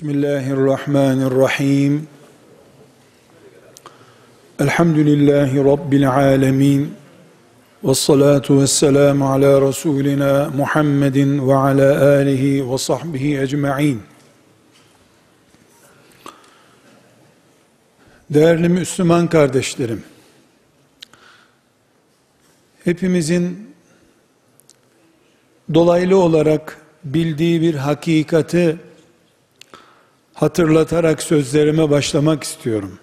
Bismillahirrahmanirrahim. Elhamdülillahi Rabbil alemin. Ve salatu ve selamu ala Resulina Muhammedin ve ala alihi ve sahbihi ecma'in. Değerli Müslüman kardeşlerim, hepimizin dolaylı olarak bildiği bir hakikati hatırlatarak sözlerime başlamak istiyorum.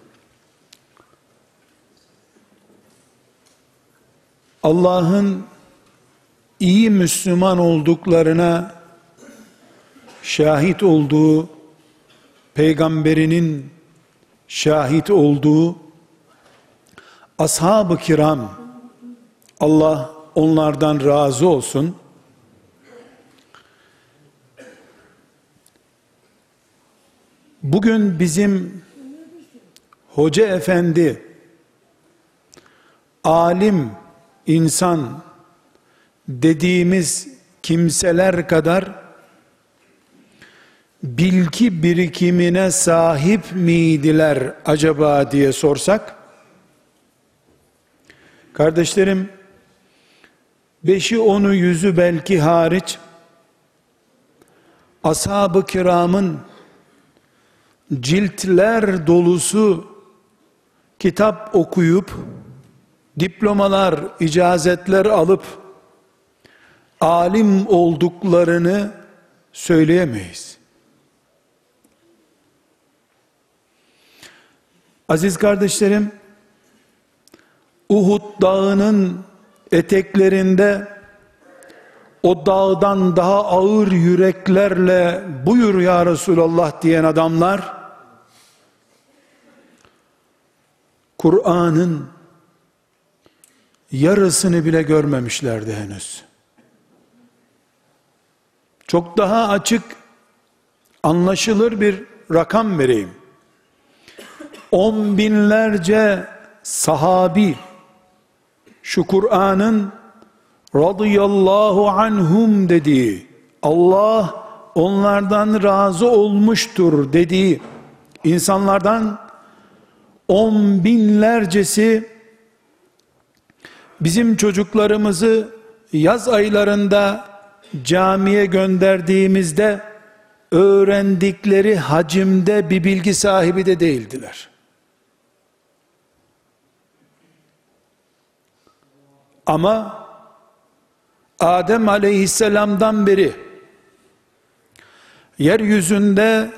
Allah'ın iyi Müslüman olduklarına şahit olduğu, peygamberinin şahit olduğu ashab-ı kiram, Allah onlardan razı olsun, Bugün bizim hoca efendi, alim insan dediğimiz kimseler kadar bilgi birikimine sahip miydiler acaba diye sorsak, kardeşlerim, beşi onu yüzü belki hariç, ashab-ı kiramın ciltler dolusu kitap okuyup diplomalar, icazetler alıp alim olduklarını söyleyemeyiz. Aziz kardeşlerim, Uhud dağının eteklerinde o dağdan daha ağır yüreklerle buyur ya Resulallah diyen adamlar Kur'an'ın yarısını bile görmemişlerdi henüz. Çok daha açık, anlaşılır bir rakam vereyim. On binlerce sahabi, şu Kur'an'ın radıyallahu anhum dediği, Allah onlardan razı olmuştur dediği insanlardan on binlercesi bizim çocuklarımızı yaz aylarında camiye gönderdiğimizde öğrendikleri hacimde bir bilgi sahibi de değildiler. Ama Adem aleyhisselamdan beri yeryüzünde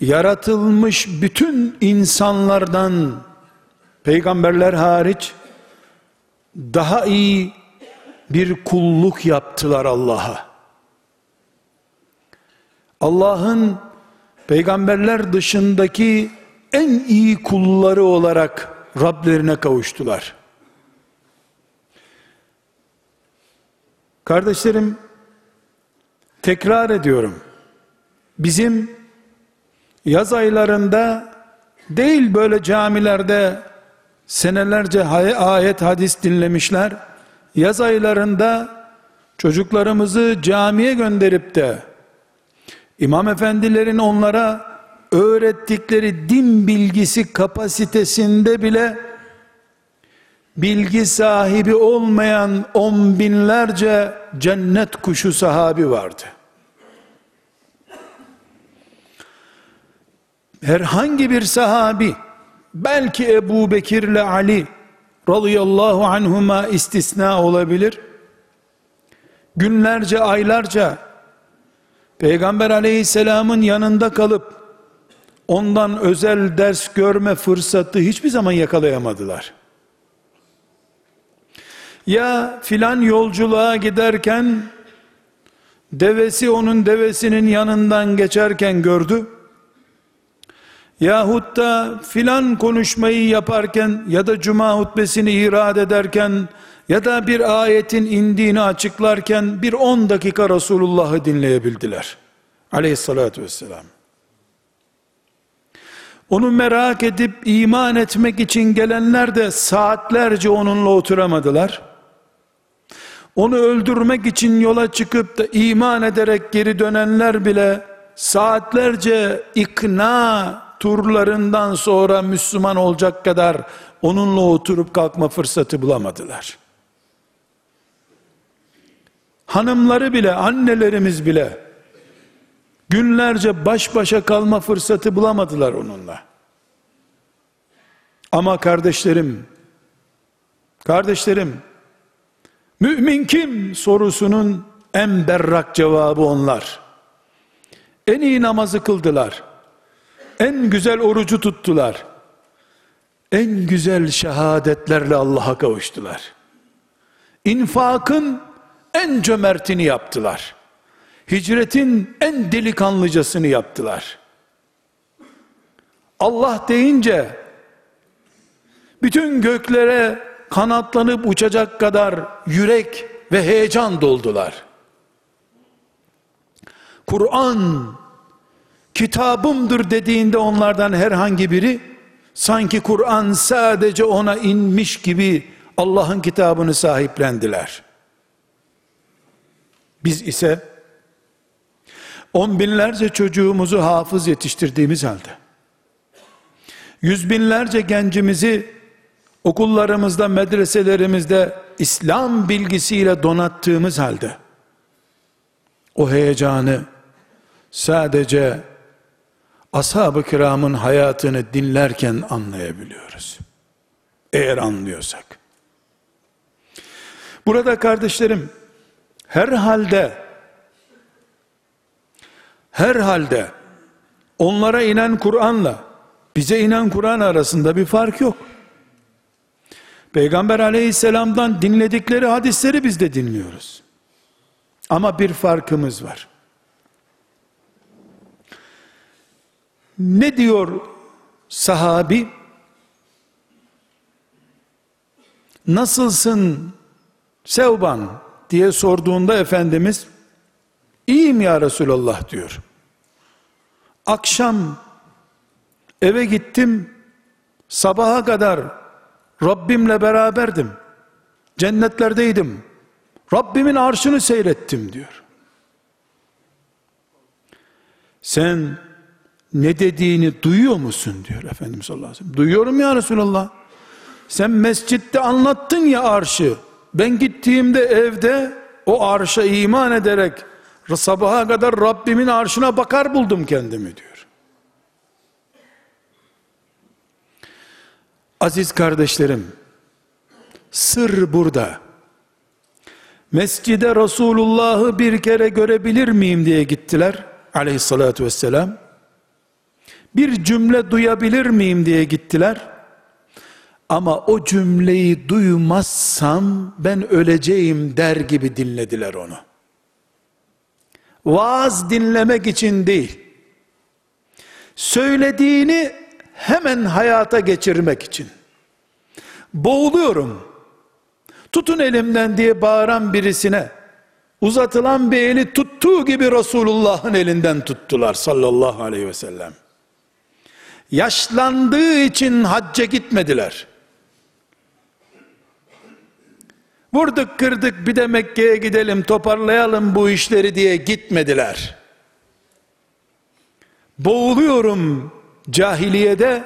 yaratılmış bütün insanlardan peygamberler hariç daha iyi bir kulluk yaptılar Allah'a. Allah'ın peygamberler dışındaki en iyi kulları olarak Rablerine kavuştular. Kardeşlerim, tekrar ediyorum. Bizim yaz aylarında değil böyle camilerde senelerce ayet hadis dinlemişler. Yaz aylarında çocuklarımızı camiye gönderip de imam efendilerin onlara öğrettikleri din bilgisi kapasitesinde bile bilgi sahibi olmayan on binlerce cennet kuşu sahabi vardı. Herhangi bir sahabi belki Ebu Bekir ile Ali radıyallahu anhuma istisna olabilir günlerce aylarca Peygamber aleyhisselamın yanında kalıp ondan özel ders görme fırsatı hiçbir zaman yakalayamadılar. Ya filan yolculuğa giderken devesi onun devesinin yanından geçerken gördü yahut da filan konuşmayı yaparken ya da cuma hutbesini irad ederken ya da bir ayetin indiğini açıklarken bir on dakika Resulullah'ı dinleyebildiler. Aleyhissalatü vesselam. Onu merak edip iman etmek için gelenler de saatlerce onunla oturamadılar. Onu öldürmek için yola çıkıp da iman ederek geri dönenler bile saatlerce ikna turlarından sonra Müslüman olacak kadar onunla oturup kalkma fırsatı bulamadılar. Hanımları bile, annelerimiz bile günlerce baş başa kalma fırsatı bulamadılar onunla. Ama kardeşlerim, kardeşlerim, mümin kim sorusunun en berrak cevabı onlar. En iyi namazı kıldılar. En güzel orucu tuttular. En güzel şehadetlerle Allah'a kavuştular. İnfakın en cömertini yaptılar. Hicretin en delikanlıcasını yaptılar. Allah deyince bütün göklere kanatlanıp uçacak kadar yürek ve heyecan doldular. Kur'an kitabımdır dediğinde onlardan herhangi biri sanki Kur'an sadece ona inmiş gibi Allah'ın kitabını sahiplendiler. Biz ise on binlerce çocuğumuzu hafız yetiştirdiğimiz halde yüz binlerce gencimizi okullarımızda, medreselerimizde İslam bilgisiyle donattığımız halde o heyecanı sadece ashab-ı kiramın hayatını dinlerken anlayabiliyoruz. Eğer anlıyorsak. Burada kardeşlerim, herhalde herhalde onlara inen Kur'an'la bize inen Kur'an arasında bir fark yok. Peygamber aleyhisselamdan dinledikleri hadisleri biz de dinliyoruz. Ama bir farkımız var. Ne diyor sahabi? Nasılsın Sevban diye sorduğunda Efendimiz iyiyim ya Resulallah diyor. Akşam eve gittim sabaha kadar Rabbimle beraberdim. Cennetlerdeydim. Rabbimin arşını seyrettim diyor. Sen ne dediğini duyuyor musun diyor Efendimiz sallallahu aleyhi ve sellem. Duyuyorum ya Resulallah. Sen mescitte anlattın ya arşı. Ben gittiğimde evde o arşa iman ederek sabaha kadar Rabbimin arşına bakar buldum kendimi diyor. Aziz kardeşlerim, sır burada. Mescide Resulullah'ı bir kere görebilir miyim diye gittiler aleyhissalatü vesselam. Bir cümle duyabilir miyim diye gittiler. Ama o cümleyi duymazsam ben öleceğim der gibi dinlediler onu. Vaaz dinlemek için değil. Söylediğini hemen hayata geçirmek için. Boğuluyorum. Tutun elimden diye bağıran birisine uzatılan bir eli tuttuğu gibi Resulullah'ın elinden tuttular sallallahu aleyhi ve sellem. Yaşlandığı için hacca gitmediler. Vurduk kırdık bir de Mekke'ye gidelim toparlayalım bu işleri diye gitmediler. Boğuluyorum cahiliyede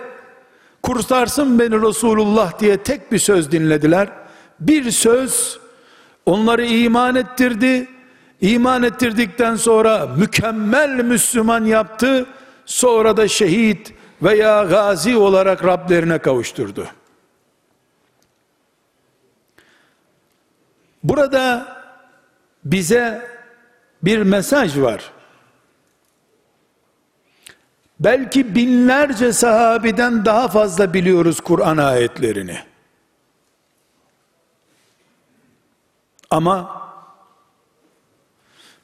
kurtarsın beni Resulullah diye tek bir söz dinlediler. Bir söz onları iman ettirdi. İman ettirdikten sonra mükemmel Müslüman yaptı. Sonra da şehit veya gazi olarak Rablerine kavuşturdu. Burada bize bir mesaj var. Belki binlerce sahabiden daha fazla biliyoruz Kur'an ayetlerini. Ama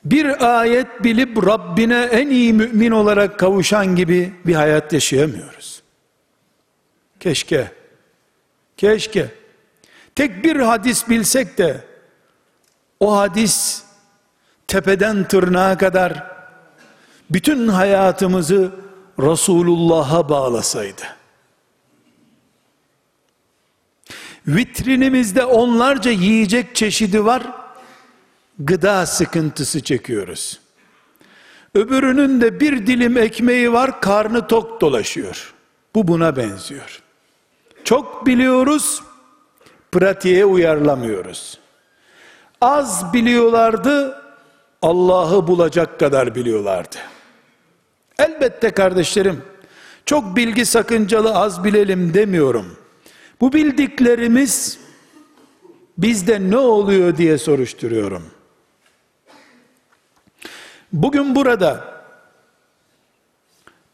bir ayet bilip Rabbine en iyi mümin olarak kavuşan gibi bir hayat yaşayamıyoruz. Keşke, keşke tek bir hadis bilsek de o hadis tepeden tırnağa kadar bütün hayatımızı Resulullah'a bağlasaydı. Vitrinimizde onlarca yiyecek çeşidi var. Gıda sıkıntısı çekiyoruz. Öbürünün de bir dilim ekmeği var, karnı tok dolaşıyor. Bu buna benziyor. Çok biliyoruz, pratiğe uyarlamıyoruz. Az biliyorlardı, Allah'ı bulacak kadar biliyorlardı. Elbette kardeşlerim, çok bilgi sakıncalı az bilelim demiyorum. Bu bildiklerimiz bizde ne oluyor diye soruşturuyorum. Bugün burada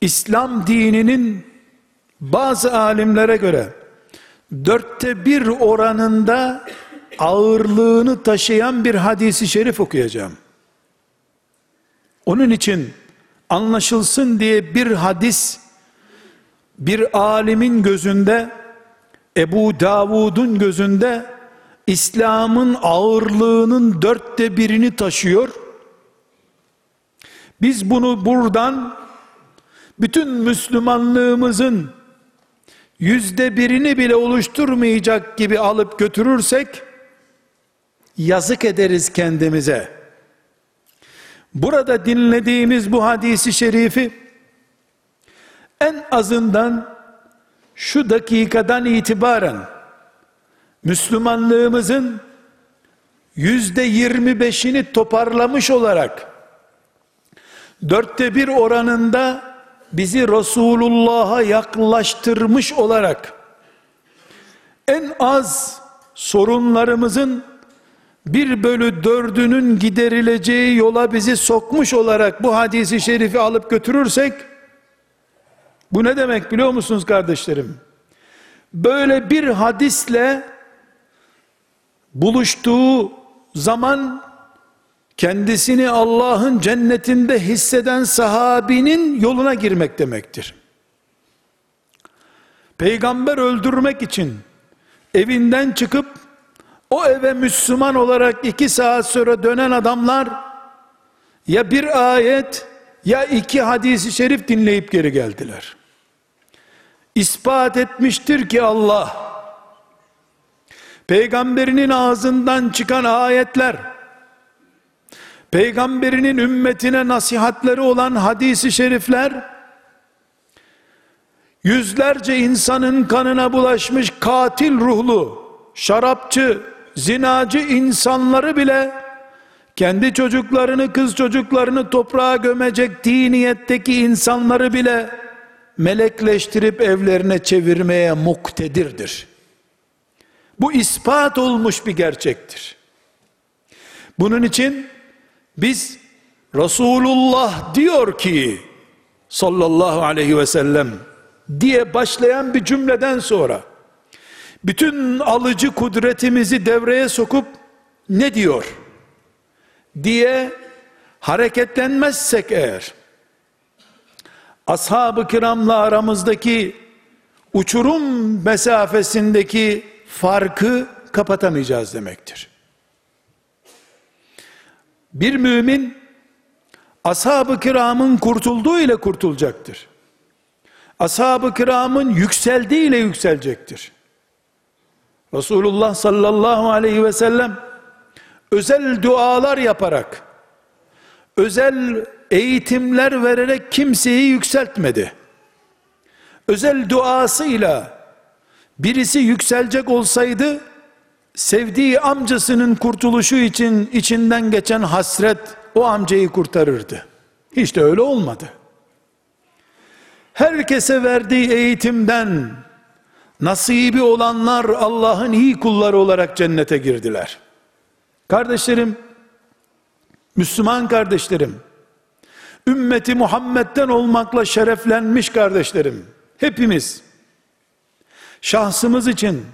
İslam dininin bazı alimlere göre dörtte bir oranında ağırlığını taşıyan bir hadisi şerif okuyacağım. Onun için anlaşılsın diye bir hadis bir alimin gözünde Ebu Davud'un gözünde İslam'ın ağırlığının dörtte birini taşıyor. Biz bunu buradan bütün Müslümanlığımızın yüzde birini bile oluşturmayacak gibi alıp götürürsek yazık ederiz kendimize. Burada dinlediğimiz bu hadisi şerifi en azından şu dakikadan itibaren Müslümanlığımızın yüzde yirmi beşini toparlamış olarak dörtte bir oranında bizi Resulullah'a yaklaştırmış olarak en az sorunlarımızın bir bölü dördünün giderileceği yola bizi sokmuş olarak bu hadisi şerifi alıp götürürsek bu ne demek biliyor musunuz kardeşlerim? Böyle bir hadisle buluştuğu zaman kendisini Allah'ın cennetinde hisseden sahabinin yoluna girmek demektir. Peygamber öldürmek için evinden çıkıp o eve Müslüman olarak iki saat sonra dönen adamlar ya bir ayet ya iki hadisi şerif dinleyip geri geldiler. İspat etmiştir ki Allah peygamberinin ağzından çıkan ayetler peygamberinin ümmetine nasihatleri olan hadisi şerifler yüzlerce insanın kanına bulaşmış katil ruhlu şarapçı zinacı insanları bile kendi çocuklarını kız çocuklarını toprağa gömecek diniyetteki insanları bile melekleştirip evlerine çevirmeye muktedirdir. Bu ispat olmuş bir gerçektir. Bunun için biz Resulullah diyor ki sallallahu aleyhi ve sellem diye başlayan bir cümleden sonra bütün alıcı kudretimizi devreye sokup ne diyor diye hareketlenmezsek eğer ashab-ı kiramla aramızdaki uçurum mesafesindeki farkı kapatamayacağız demektir. Bir mümin ashab-ı kiramın kurtulduğu ile kurtulacaktır. Ashab-ı kiramın yükseldiği ile yükselecektir. Resulullah sallallahu aleyhi ve sellem özel dualar yaparak özel eğitimler vererek kimseyi yükseltmedi. Özel duasıyla birisi yükselecek olsaydı sevdiği amcasının kurtuluşu için içinden geçen hasret o amcayı kurtarırdı. Hiç de öyle olmadı. Herkese verdiği eğitimden nasibi olanlar Allah'ın iyi kulları olarak cennete girdiler. Kardeşlerim, Müslüman kardeşlerim, ümmeti Muhammed'den olmakla şereflenmiş kardeşlerim, hepimiz, şahsımız için,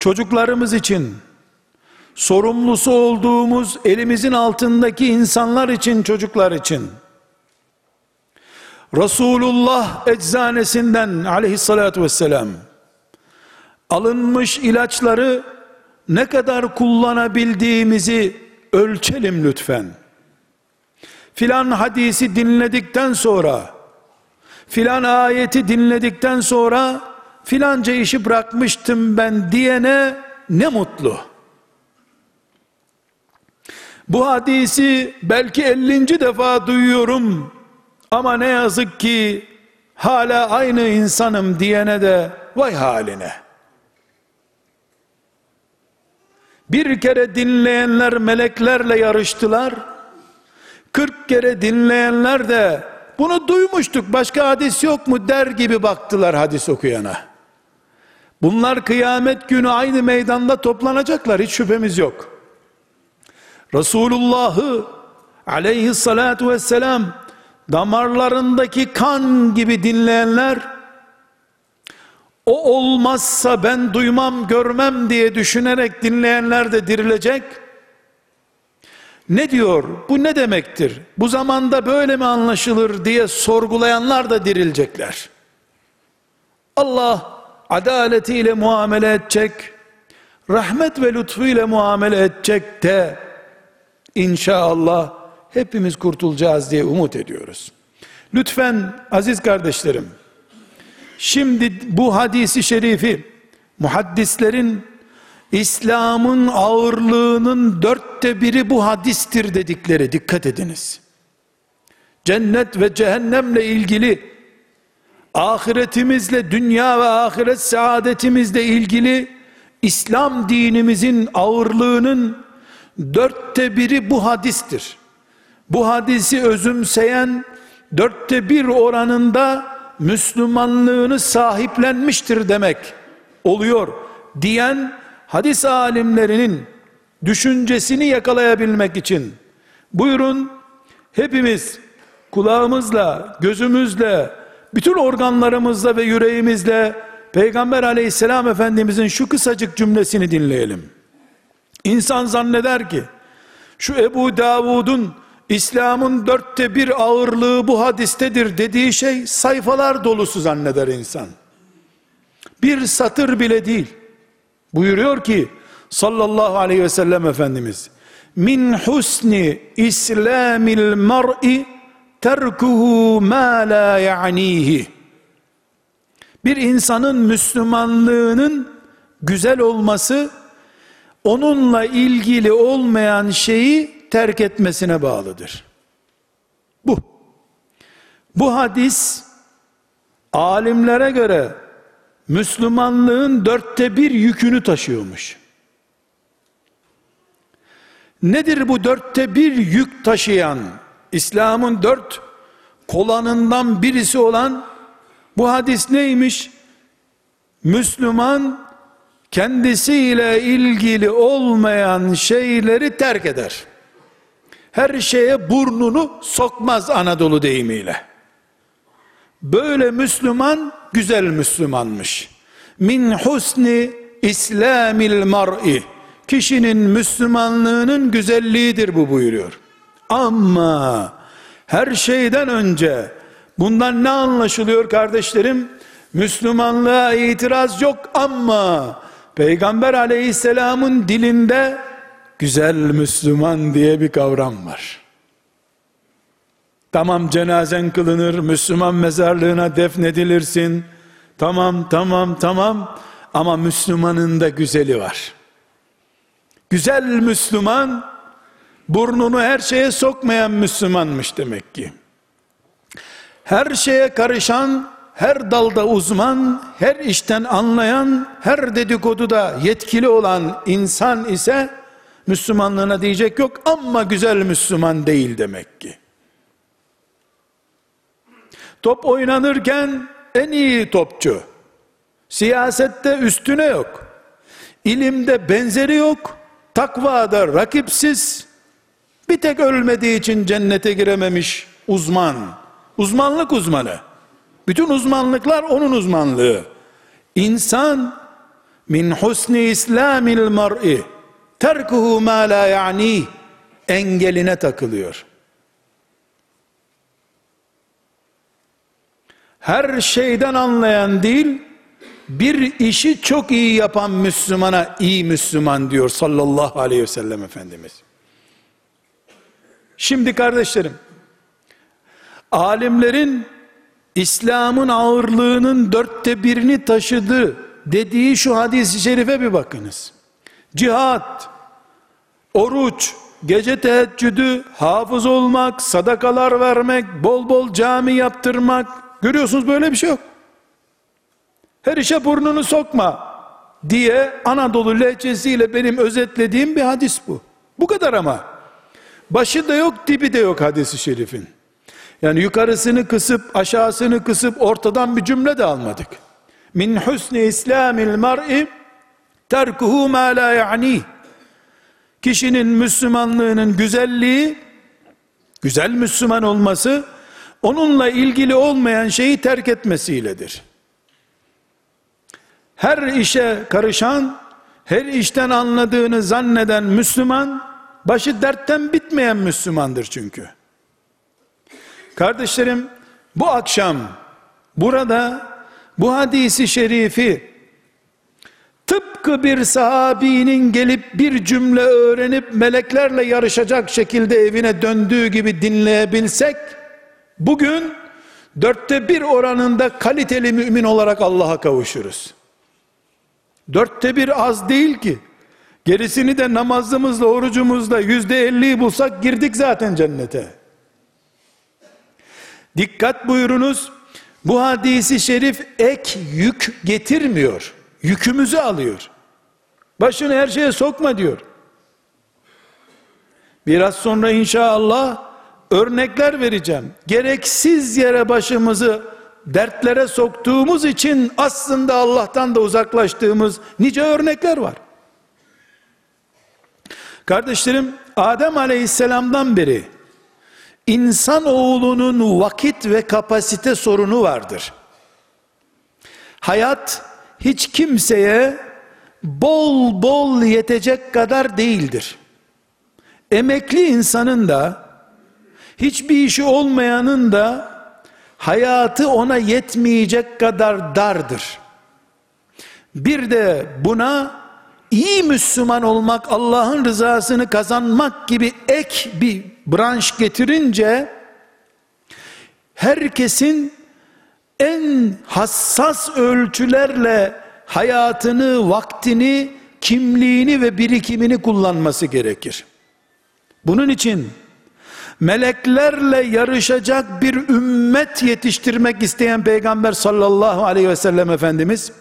çocuklarımız için, sorumlusu olduğumuz elimizin altındaki insanlar için, çocuklar için, Resulullah eczanesinden aleyhissalatü vesselam alınmış ilaçları ne kadar kullanabildiğimizi ölçelim lütfen. Filan hadisi dinledikten sonra filan ayeti dinledikten sonra filanca işi bırakmıştım ben diyene ne mutlu. Bu hadisi belki 50. defa duyuyorum ama ne yazık ki hala aynı insanım diyene de vay haline. Bir kere dinleyenler meleklerle yarıştılar. 40 kere dinleyenler de bunu duymuştuk başka hadis yok mu der gibi baktılar hadis okuyana. Bunlar kıyamet günü aynı meydanda toplanacaklar hiç şüphemiz yok. Resulullah'ı aleyhissalatu vesselam damarlarındaki kan gibi dinleyenler o olmazsa ben duymam görmem diye düşünerek dinleyenler de dirilecek. Ne diyor? Bu ne demektir? Bu zamanda böyle mi anlaşılır diye sorgulayanlar da dirilecekler. Allah adaletiyle muamele edecek, rahmet ve lütfuyla muamele edecek de inşallah hepimiz kurtulacağız diye umut ediyoruz. Lütfen aziz kardeşlerim, şimdi bu hadisi şerifi muhaddislerin İslam'ın ağırlığının dörtte biri bu hadistir dedikleri dikkat ediniz. Cennet ve cehennemle ilgili ahiretimizle dünya ve ahiret saadetimizle ilgili İslam dinimizin ağırlığının dörtte biri bu hadistir. Bu hadisi özümseyen dörtte bir oranında Müslümanlığını sahiplenmiştir demek oluyor diyen hadis alimlerinin düşüncesini yakalayabilmek için buyurun hepimiz kulağımızla, gözümüzle, bütün organlarımızla ve yüreğimizle Peygamber aleyhisselam efendimizin şu kısacık cümlesini dinleyelim. İnsan zanneder ki şu Ebu Davud'un İslam'ın dörtte bir ağırlığı bu hadistedir dediği şey sayfalar dolusu zanneder insan. Bir satır bile değil. Buyuruyor ki sallallahu aleyhi ve sellem Efendimiz min husni islamil mar'i terkuhu ma la ya'nihi bir insanın Müslümanlığının güzel olması onunla ilgili olmayan şeyi terk etmesine bağlıdır. Bu. Bu hadis alimlere göre Müslümanlığın dörtte bir yükünü taşıyormuş. Nedir bu dörtte bir yük taşıyan, İslam'ın dört kolanından birisi olan bu hadis neymiş? Müslüman kendisiyle ilgili olmayan şeyleri terk eder. Her şeye burnunu sokmaz Anadolu deyimiyle. Böyle Müslüman güzel Müslümanmış. Min husni İslamil mar'i kişinin Müslümanlığının güzelliğidir bu buyuruyor. Ama her şeyden önce bundan ne anlaşılıyor kardeşlerim? Müslümanlığa itiraz yok ama Peygamber aleyhisselamın dilinde güzel Müslüman diye bir kavram var. Tamam cenazen kılınır, Müslüman mezarlığına defnedilirsin. Tamam, tamam, tamam. Ama Müslümanın da güzeli var. Güzel Müslüman, burnunu her şeye sokmayan Müslümanmış demek ki. Her şeye karışan, her dalda uzman, her işten anlayan, her dedikoduda yetkili olan insan ise Müslümanlığına diyecek yok ama güzel Müslüman değil demek ki. Top oynanırken en iyi topçu. Siyasette üstüne yok. İlimde benzeri yok. Takvada rakipsiz. Bir tek ölmediği için cennete girememiş uzman. Uzmanlık uzmanı. Bütün uzmanlıklar onun uzmanlığı. İnsan min husni islamil mar'i terkuhu ma la ya'ni engeline takılıyor. her şeyden anlayan değil, bir işi çok iyi yapan Müslümana iyi Müslüman diyor sallallahu aleyhi ve sellem Efendimiz. Şimdi kardeşlerim, alimlerin İslam'ın ağırlığının dörtte birini taşıdı dediği şu hadis-i şerife bir bakınız. Cihat, oruç, gece teheccüdü, hafız olmak, sadakalar vermek, bol bol cami yaptırmak. Görüyorsunuz böyle bir şey yok. Her işe burnunu sokma diye Anadolu lehçesiyle benim özetlediğim bir hadis bu. Bu kadar ama. Başı da yok, dibi de yok hadisi şerifin. Yani yukarısını kısıp aşağısını kısıp ortadan bir cümle de almadık. Min husni islamil mar'i terkuhu ma la ya'ni. Kişinin Müslümanlığının güzelliği, güzel Müslüman olması, onunla ilgili olmayan şeyi terk etmesiyledir. Her işe karışan, her işten anladığını zanneden Müslüman, başı dertten bitmeyen Müslümandır çünkü. Kardeşlerim, bu akşam burada bu hadisi şerifi tıpkı bir sahabinin gelip bir cümle öğrenip meleklerle yarışacak şekilde evine döndüğü gibi dinleyebilsek, bugün dörtte bir oranında kaliteli mümin olarak Allah'a kavuşuruz. Dörtte bir az değil ki. Gerisini de namazımızla, orucumuzla yüzde elliyi bulsak girdik zaten cennete. Dikkat buyurunuz. Bu hadisi şerif ek yük getirmiyor. Yükümüzü alıyor. Başını her şeye sokma diyor. Biraz sonra inşallah örnekler vereceğim. Gereksiz yere başımızı dertlere soktuğumuz için aslında Allah'tan da uzaklaştığımız nice örnekler var. Kardeşlerim Adem Aleyhisselam'dan beri insan oğlunun vakit ve kapasite sorunu vardır. Hayat hiç kimseye bol bol yetecek kadar değildir. Emekli insanın da hiçbir işi olmayanın da hayatı ona yetmeyecek kadar dardır. Bir de buna iyi Müslüman olmak, Allah'ın rızasını kazanmak gibi ek bir branş getirince herkesin en hassas ölçülerle hayatını, vaktini, kimliğini ve birikimini kullanması gerekir. Bunun için meleklerle yarışacak bir ümmet yetiştirmek isteyen Peygamber sallallahu aleyhi ve sellem Efendimiz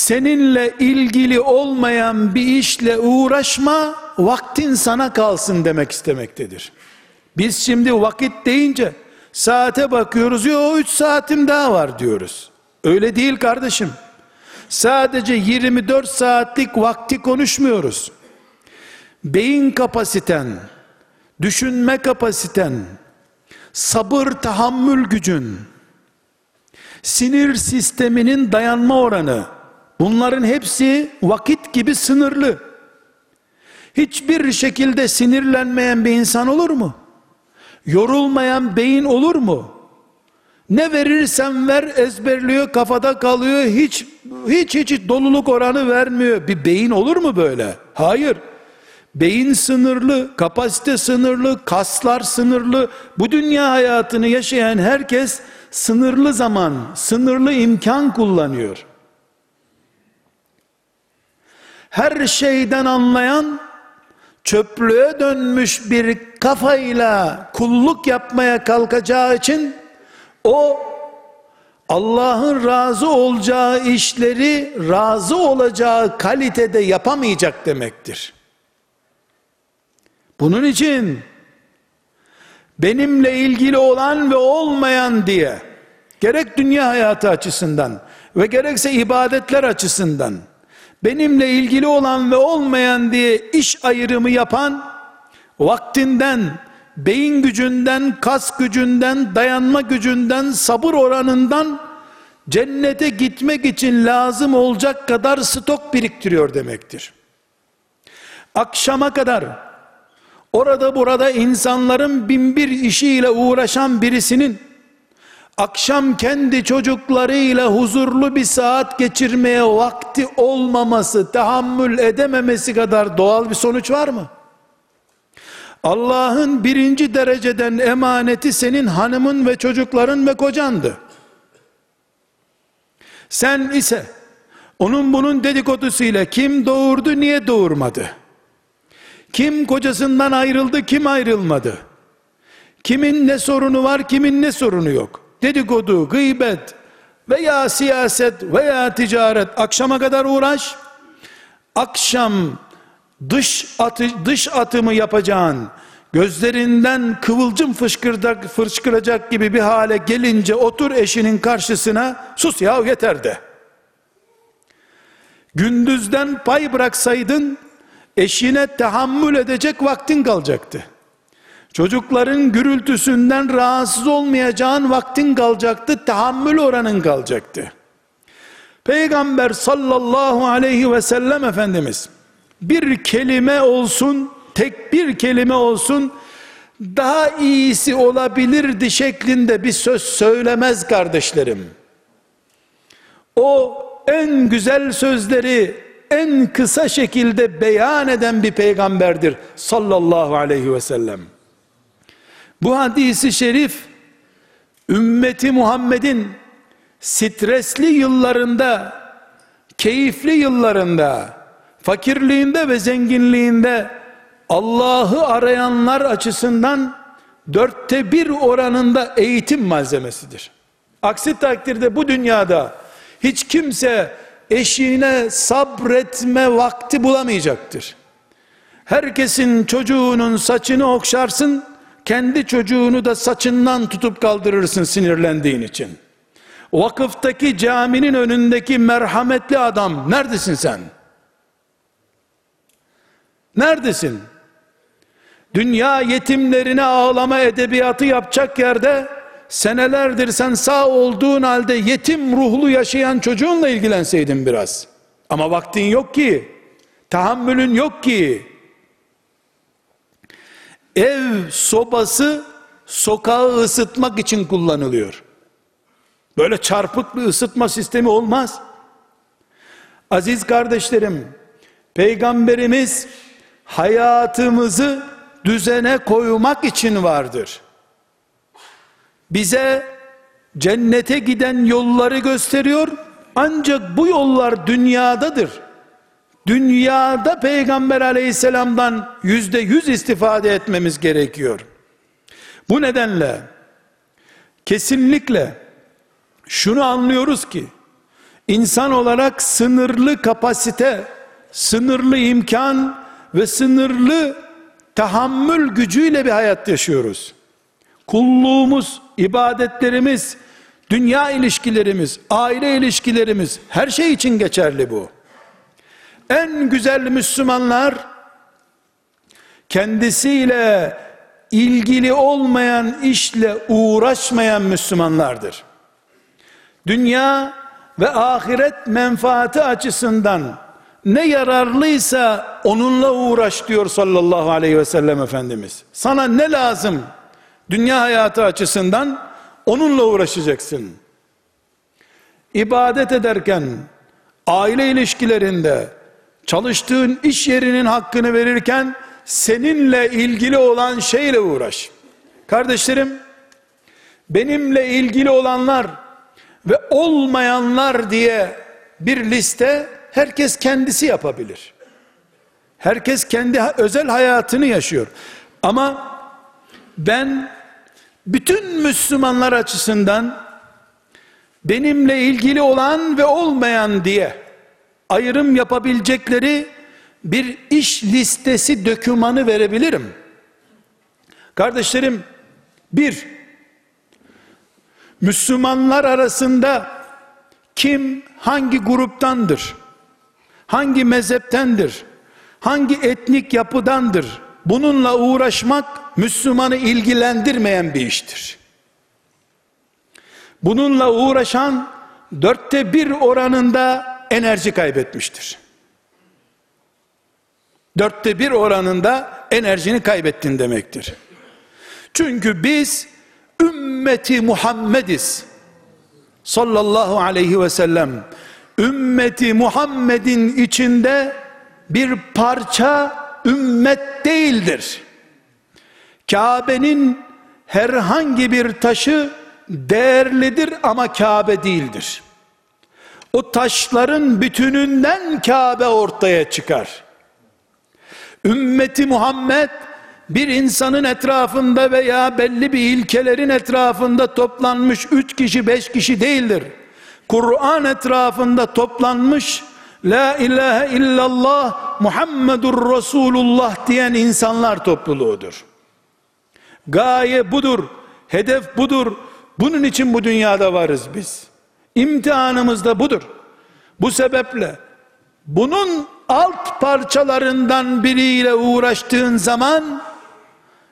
seninle ilgili olmayan bir işle uğraşma, vaktin sana kalsın demek istemektedir. Biz şimdi vakit deyince saate bakıyoruz, yo 3 saatim daha var diyoruz. Öyle değil kardeşim. Sadece 24 saatlik vakti konuşmuyoruz. Beyin kapasiten, düşünme kapasiten, sabır tahammül gücün, sinir sisteminin dayanma oranı, Bunların hepsi vakit gibi sınırlı. Hiçbir şekilde sinirlenmeyen bir insan olur mu? Yorulmayan beyin olur mu? Ne verirsen ver ezberliyor, kafada kalıyor, hiç hiç hiç doluluk oranı vermiyor. Bir beyin olur mu böyle? Hayır. Beyin sınırlı, kapasite sınırlı, kaslar sınırlı. Bu dünya hayatını yaşayan herkes sınırlı zaman, sınırlı imkan kullanıyor her şeyden anlayan çöplüğe dönmüş bir kafayla kulluk yapmaya kalkacağı için o Allah'ın razı olacağı işleri razı olacağı kalitede yapamayacak demektir. Bunun için benimle ilgili olan ve olmayan diye gerek dünya hayatı açısından ve gerekse ibadetler açısından benimle ilgili olan ve olmayan diye iş ayrımı yapan, vaktinden, beyin gücünden, kas gücünden, dayanma gücünden, sabır oranından, cennete gitmek için lazım olacak kadar stok biriktiriyor demektir. Akşama kadar, orada burada insanların bin bir işiyle uğraşan birisinin, akşam kendi çocuklarıyla huzurlu bir saat geçirmeye vakti olmaması, tahammül edememesi kadar doğal bir sonuç var mı? Allah'ın birinci dereceden emaneti senin hanımın ve çocukların ve kocandı. Sen ise onun bunun dedikodusuyla kim doğurdu niye doğurmadı? Kim kocasından ayrıldı, kim ayrılmadı? Kimin ne sorunu var, kimin ne sorunu yok? Dedikodu, gıybet veya siyaset veya ticaret akşama kadar uğraş. Akşam dış atı, dış atımı yapacağın, gözlerinden kıvılcım fışkıracak, fışkıracak gibi bir hale gelince otur eşinin karşısına sus ya yeter de. Gündüzden pay bıraksaydın eşine tahammül edecek vaktin kalacaktı. Çocukların gürültüsünden rahatsız olmayacağın vaktin kalacaktı, tahammül oranın kalacaktı. Peygamber sallallahu aleyhi ve sellem Efendimiz bir kelime olsun, tek bir kelime olsun, daha iyisi olabilirdi şeklinde bir söz söylemez kardeşlerim. O en güzel sözleri en kısa şekilde beyan eden bir peygamberdir sallallahu aleyhi ve sellem. Bu hadisi şerif ümmeti Muhammed'in stresli yıllarında, keyifli yıllarında, fakirliğinde ve zenginliğinde Allah'ı arayanlar açısından dörtte bir oranında eğitim malzemesidir. Aksi takdirde bu dünyada hiç kimse eşine sabretme vakti bulamayacaktır. Herkesin çocuğunun saçını okşarsın, kendi çocuğunu da saçından tutup kaldırırsın sinirlendiğin için. Vakıftaki caminin önündeki merhametli adam neredesin sen? Neredesin? Dünya yetimlerine ağlama edebiyatı yapacak yerde senelerdir sen sağ olduğun halde yetim ruhlu yaşayan çocuğunla ilgilenseydin biraz. Ama vaktin yok ki. Tahammülün yok ki. Ev sobası sokağı ısıtmak için kullanılıyor. Böyle çarpık bir ısıtma sistemi olmaz. Aziz kardeşlerim, Peygamberimiz hayatımızı düzene koymak için vardır. Bize cennete giden yolları gösteriyor. Ancak bu yollar dünyadadır. Dünyada Peygamber aleyhisselamdan yüzde yüz istifade etmemiz gerekiyor. Bu nedenle kesinlikle şunu anlıyoruz ki insan olarak sınırlı kapasite, sınırlı imkan ve sınırlı tahammül gücüyle bir hayat yaşıyoruz. Kulluğumuz, ibadetlerimiz, dünya ilişkilerimiz, aile ilişkilerimiz her şey için geçerli bu. En güzel Müslümanlar kendisiyle ilgili olmayan işle uğraşmayan Müslümanlardır. Dünya ve ahiret menfaati açısından ne yararlıysa onunla uğraş diyor sallallahu aleyhi ve sellem Efendimiz. Sana ne lazım? Dünya hayatı açısından onunla uğraşacaksın. İbadet ederken, aile ilişkilerinde, çalıştığın iş yerinin hakkını verirken, seninle ilgili olan şeyle uğraş. Kardeşlerim, benimle ilgili olanlar ve olmayanlar diye bir liste herkes kendisi yapabilir. Herkes kendi özel hayatını yaşıyor. Ama ben bütün Müslümanlar açısından benimle ilgili olan ve olmayan diye ayrım yapabilecekleri bir iş listesi dökümanı verebilirim. Kardeşlerim, bir, Müslümanlar arasında kim hangi gruptandır? Hangi mezheptendir? Hangi etnik yapıdandır? Bununla uğraşmak Müslümanı ilgilendirmeyen bir iştir. Bununla uğraşan dörtte bir oranında enerji kaybetmiştir. Dörtte bir oranında enerjini kaybettin demektir. Çünkü biz ümmeti Muhammediz. Sallallahu aleyhi ve sellem ümmeti Muhammed'in içinde bir parça ümmet değildir. Kabe'nin herhangi bir taşı değerlidir ama Kabe değildir. O taşların bütününden Kabe ortaya çıkar. Ümmeti Muhammed bir insanın etrafında veya belli bir ilkelerin etrafında toplanmış üç kişi beş kişi değildir. Kur'an etrafında toplanmış La ilahe illallah Muhammedur Resulullah diyen insanlar topluluğudur. Gaye budur, hedef budur. Bunun için bu dünyada varız biz. İmtihanımız da budur. Bu sebeple bunun alt parçalarından biriyle uğraştığın zaman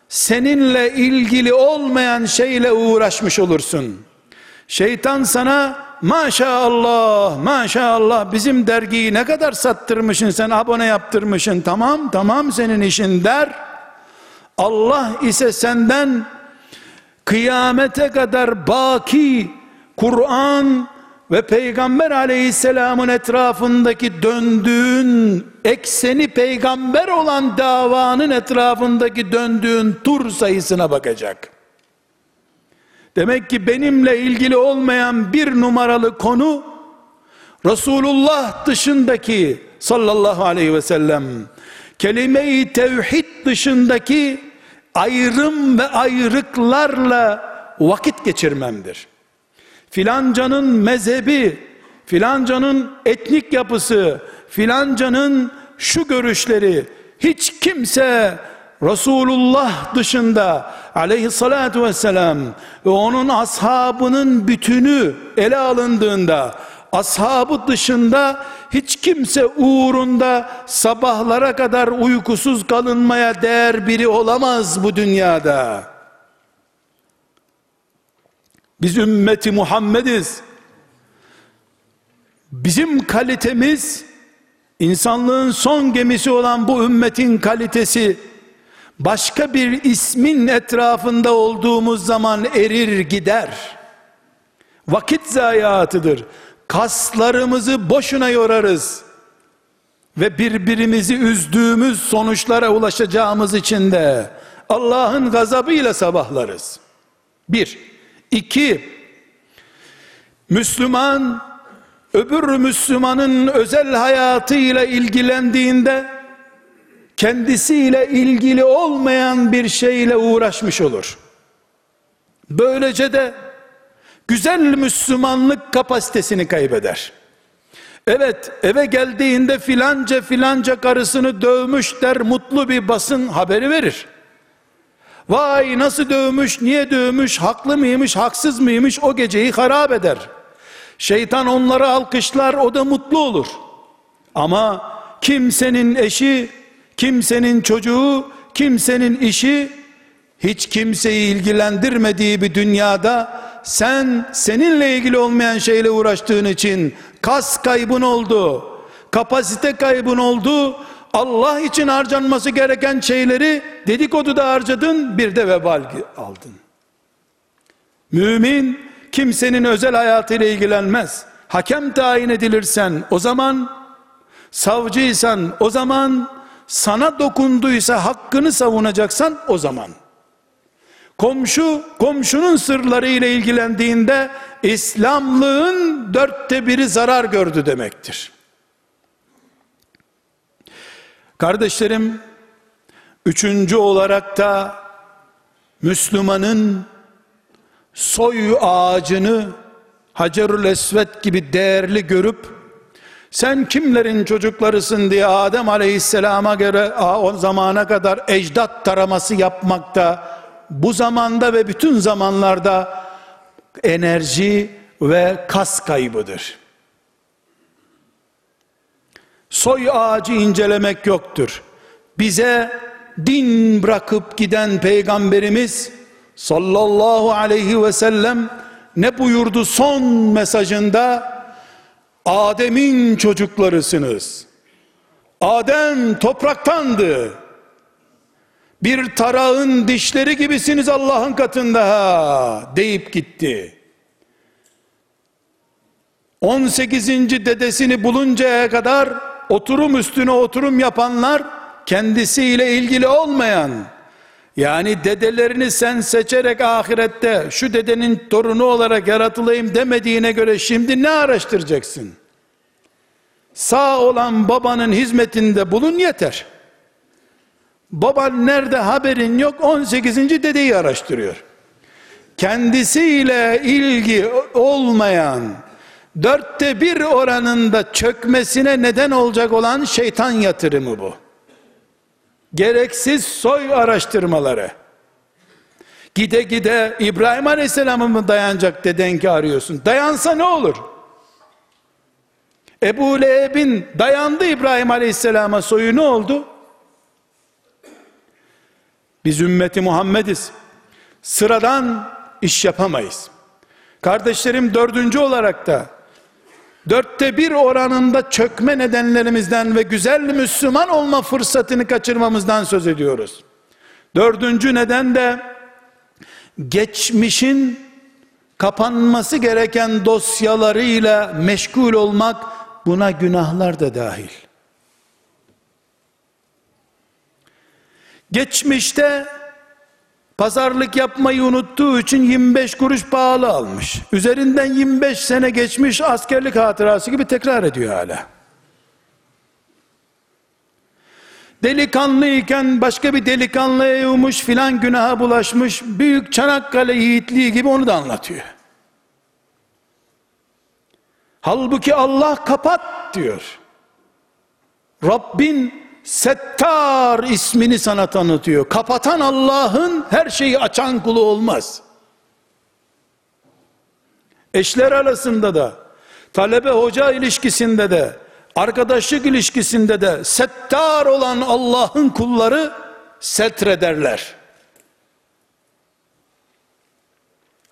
seninle ilgili olmayan şeyle uğraşmış olursun. Şeytan sana maşallah maşallah bizim dergiyi ne kadar sattırmışsın sen abone yaptırmışsın tamam tamam senin işin der. Allah ise senden kıyamete kadar baki Kur'an ve Peygamber aleyhisselamın etrafındaki döndüğün ekseni peygamber olan davanın etrafındaki döndüğün tur sayısına bakacak. Demek ki benimle ilgili olmayan bir numaralı konu Resulullah dışındaki sallallahu aleyhi ve sellem kelime-i tevhid dışındaki ayrım ve ayrıklarla vakit geçirmemdir filancanın mezhebi, filancanın etnik yapısı, filancanın şu görüşleri hiç kimse Resulullah dışında aleyhissalatu vesselam ve onun ashabının bütünü ele alındığında ashabı dışında hiç kimse uğrunda sabahlara kadar uykusuz kalınmaya değer biri olamaz bu dünyada. Biz ümmeti Muhammediz. Bizim kalitemiz insanlığın son gemisi olan bu ümmetin kalitesi başka bir ismin etrafında olduğumuz zaman erir gider. Vakit zayiatıdır. Kaslarımızı boşuna yorarız. Ve birbirimizi üzdüğümüz sonuçlara ulaşacağımız için de Allah'ın gazabıyla sabahlarız. Bir, İki, Müslüman öbür Müslümanın özel hayatıyla ilgilendiğinde kendisiyle ilgili olmayan bir şeyle uğraşmış olur. Böylece de güzel Müslümanlık kapasitesini kaybeder. Evet eve geldiğinde filanca filanca karısını dövmüş der mutlu bir basın haberi verir. Vay nasıl dövmüş, niye dövmüş, haklı mıymış, haksız mıymış o geceyi harap eder. Şeytan onları alkışlar, o da mutlu olur. Ama kimsenin eşi, kimsenin çocuğu, kimsenin işi hiç kimseyi ilgilendirmediği bir dünyada sen seninle ilgili olmayan şeyle uğraştığın için kas kaybın oldu, kapasite kaybın oldu, Allah için harcanması gereken şeyleri dedikoduda harcadın bir de vebal aldın. Mümin kimsenin özel hayatıyla ilgilenmez. Hakem tayin edilirsen o zaman savcıysan o zaman sana dokunduysa hakkını savunacaksan o zaman. Komşu komşunun sırları ile ilgilendiğinde İslamlığın dörtte biri zarar gördü demektir. Kardeşlerim, üçüncü olarak da Müslümanın soy ağacını Hacerül Esvet gibi değerli görüp sen kimlerin çocuklarısın? diye Adem Aleyhisselam'a göre o zamana kadar ecdat taraması yapmakta bu zamanda ve bütün zamanlarda enerji ve kas kaybıdır soy ağacı incelemek yoktur. Bize din bırakıp giden peygamberimiz sallallahu aleyhi ve sellem ne buyurdu son mesajında? Adem'in çocuklarısınız. Adem topraktandı. Bir tarağın dişleri gibisiniz Allah'ın katında ha deyip gitti. 18. dedesini buluncaya kadar oturum üstüne oturum yapanlar kendisiyle ilgili olmayan yani dedelerini sen seçerek ahirette şu dedenin torunu olarak yaratılayım demediğine göre şimdi ne araştıracaksın? Sağ olan babanın hizmetinde bulun yeter. Baban nerede haberin yok 18. dedeyi araştırıyor. Kendisiyle ilgi olmayan dörtte bir oranında çökmesine neden olacak olan şeytan yatırımı bu. Gereksiz soy araştırmaları. Gide gide İbrahim Aleyhisselam'a mı dayanacak dedenki arıyorsun? Dayansa ne olur? Ebu Leheb'in dayandı İbrahim Aleyhisselam'a soyu ne oldu? Biz ümmeti Muhammediz. Sıradan iş yapamayız. Kardeşlerim dördüncü olarak da dörtte bir oranında çökme nedenlerimizden ve güzel Müslüman olma fırsatını kaçırmamızdan söz ediyoruz. Dördüncü neden de geçmişin kapanması gereken dosyalarıyla meşgul olmak buna günahlar da dahil. Geçmişte pazarlık yapmayı unuttuğu için 25 kuruş pahalı almış. Üzerinden 25 sene geçmiş askerlik hatırası gibi tekrar ediyor hala. Delikanlıyken başka bir delikanlıya yumuş filan günaha bulaşmış. Büyük Çanakkale yiğitliği gibi onu da anlatıyor. Halbuki Allah kapat diyor. Rabbin Settar ismini sana tanıtıyor. Kapatan Allah'ın her şeyi açan kulu olmaz. Eşler arasında da, talebe hoca ilişkisinde de, arkadaşlık ilişkisinde de settar olan Allah'ın kulları setrederler.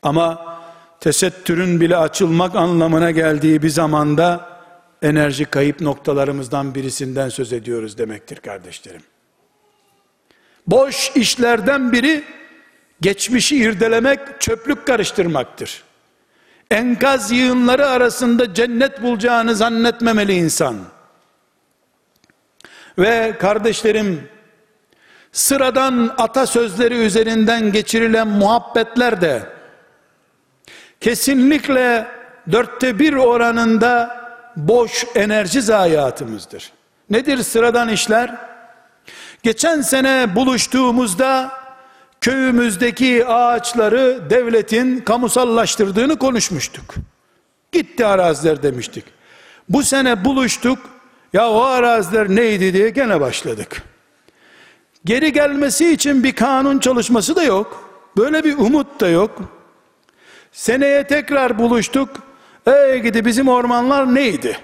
Ama tesettürün bile açılmak anlamına geldiği bir zamanda enerji kayıp noktalarımızdan birisinden söz ediyoruz demektir kardeşlerim. Boş işlerden biri geçmişi irdelemek, çöplük karıştırmaktır. Enkaz yığınları arasında cennet bulacağını zannetmemeli insan. Ve kardeşlerim, sıradan atasözleri üzerinden geçirilen muhabbetler de kesinlikle dörtte bir oranında boş enerji zayiatımızdır. Nedir sıradan işler? Geçen sene buluştuğumuzda köyümüzdeki ağaçları devletin kamusallaştırdığını konuşmuştuk. Gitti araziler demiştik. Bu sene buluştuk. Ya o araziler neydi diye gene başladık. Geri gelmesi için bir kanun çalışması da yok. Böyle bir umut da yok. Seneye tekrar buluştuk. Ey gidi bizim ormanlar neydi?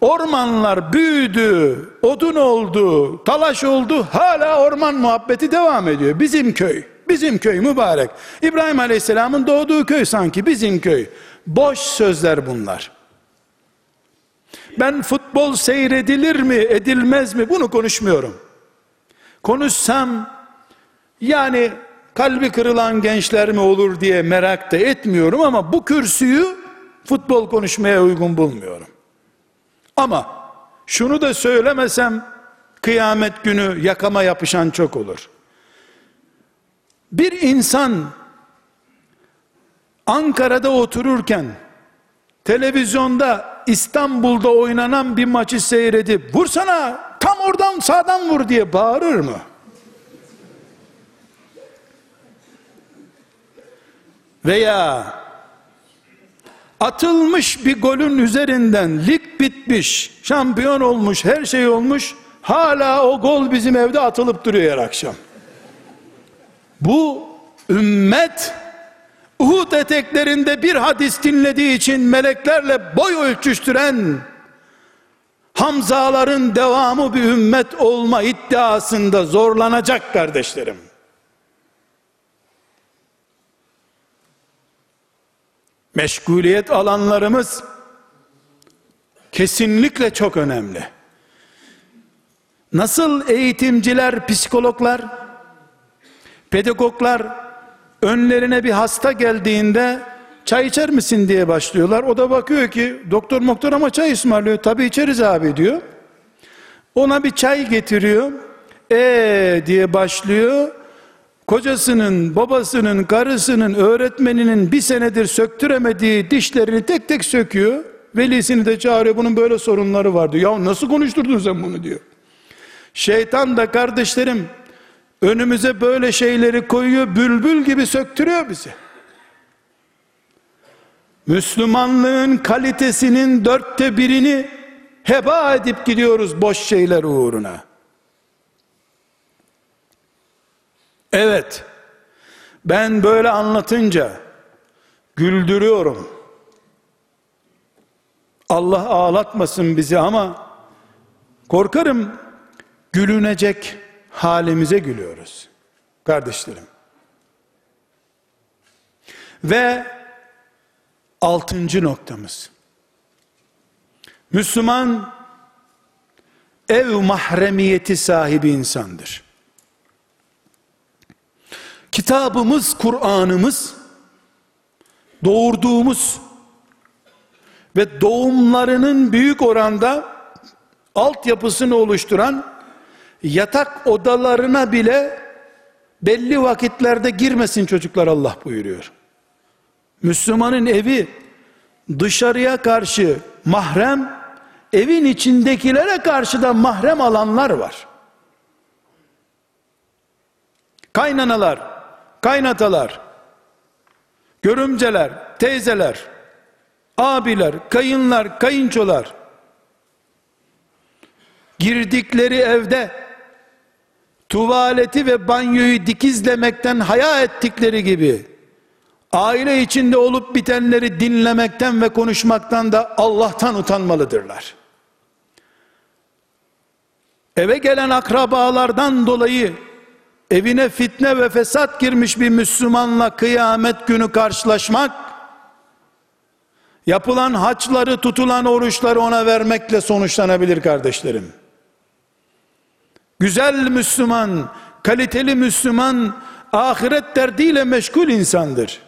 Ormanlar büyüdü, odun oldu, talaş oldu, hala orman muhabbeti devam ediyor. Bizim köy, bizim köy mübarek. İbrahim Aleyhisselam'ın doğduğu köy sanki bizim köy. Boş sözler bunlar. Ben futbol seyredilir mi, edilmez mi bunu konuşmuyorum. Konuşsam yani kalbi kırılan gençler mi olur diye merak da etmiyorum ama bu kürsüyü futbol konuşmaya uygun bulmuyorum. Ama şunu da söylemesem kıyamet günü yakama yapışan çok olur. Bir insan Ankara'da otururken televizyonda İstanbul'da oynanan bir maçı seyredip vursana tam oradan sağdan vur diye bağırır mı? Veya atılmış bir golün üzerinden lig bitmiş, şampiyon olmuş, her şey olmuş. Hala o gol bizim evde atılıp duruyor her akşam. Bu ümmet Uhud eteklerinde bir hadis dinlediği için meleklerle boy ölçüştüren Hamzaların devamı bir ümmet olma iddiasında zorlanacak kardeşlerim. Meşguliyet alanlarımız kesinlikle çok önemli. Nasıl eğitimciler, psikologlar, pedagoglar önlerine bir hasta geldiğinde çay içer misin diye başlıyorlar. O da bakıyor ki doktor moktor ama çay ısmarlıyor. Tabi içeriz abi diyor. Ona bir çay getiriyor. E diye başlıyor kocasının, babasının, karısının, öğretmeninin bir senedir söktüremediği dişlerini tek tek söküyor. Velisini de çağırıyor bunun böyle sorunları var diyor. Ya nasıl konuşturdun sen bunu diyor. Şeytan da kardeşlerim önümüze böyle şeyleri koyuyor, bülbül gibi söktürüyor bizi. Müslümanlığın kalitesinin dörtte birini heba edip gidiyoruz boş şeyler uğruna. Evet, ben böyle anlatınca güldürüyorum. Allah ağlatmasın bizi ama korkarım gülünecek halimize gülüyoruz. Kardeşlerim. Ve altıncı noktamız. Müslüman ev mahremiyeti sahibi insandır. Kitabımız, Kur'an'ımız doğurduğumuz ve doğumlarının büyük oranda altyapısını oluşturan yatak odalarına bile belli vakitlerde girmesin çocuklar Allah buyuruyor. Müslümanın evi dışarıya karşı mahrem, evin içindekilere karşı da mahrem alanlar var. Kaynanalar, kaynatalar, görümceler, teyzeler, abiler, kayınlar, kayınçolar, girdikleri evde tuvaleti ve banyoyu dikizlemekten haya ettikleri gibi aile içinde olup bitenleri dinlemekten ve konuşmaktan da Allah'tan utanmalıdırlar. Eve gelen akrabalardan dolayı evine fitne ve fesat girmiş bir Müslümanla kıyamet günü karşılaşmak yapılan haçları tutulan oruçları ona vermekle sonuçlanabilir kardeşlerim. Güzel Müslüman, kaliteli Müslüman ahiret derdiyle meşgul insandır.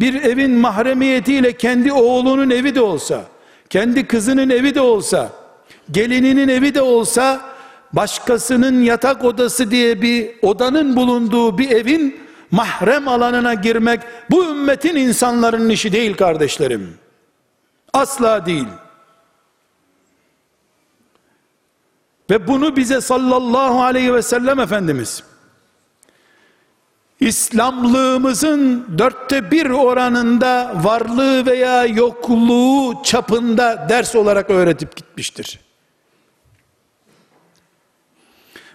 Bir evin mahremiyetiyle kendi oğlunun evi de olsa, kendi kızının evi de olsa, gelininin evi de olsa, başkasının yatak odası diye bir odanın bulunduğu bir evin mahrem alanına girmek bu ümmetin insanların işi değil kardeşlerim. Asla değil. Ve bunu bize sallallahu aleyhi ve sellem Efendimiz İslamlığımızın dörtte bir oranında varlığı veya yokluğu çapında ders olarak öğretip gitmiştir.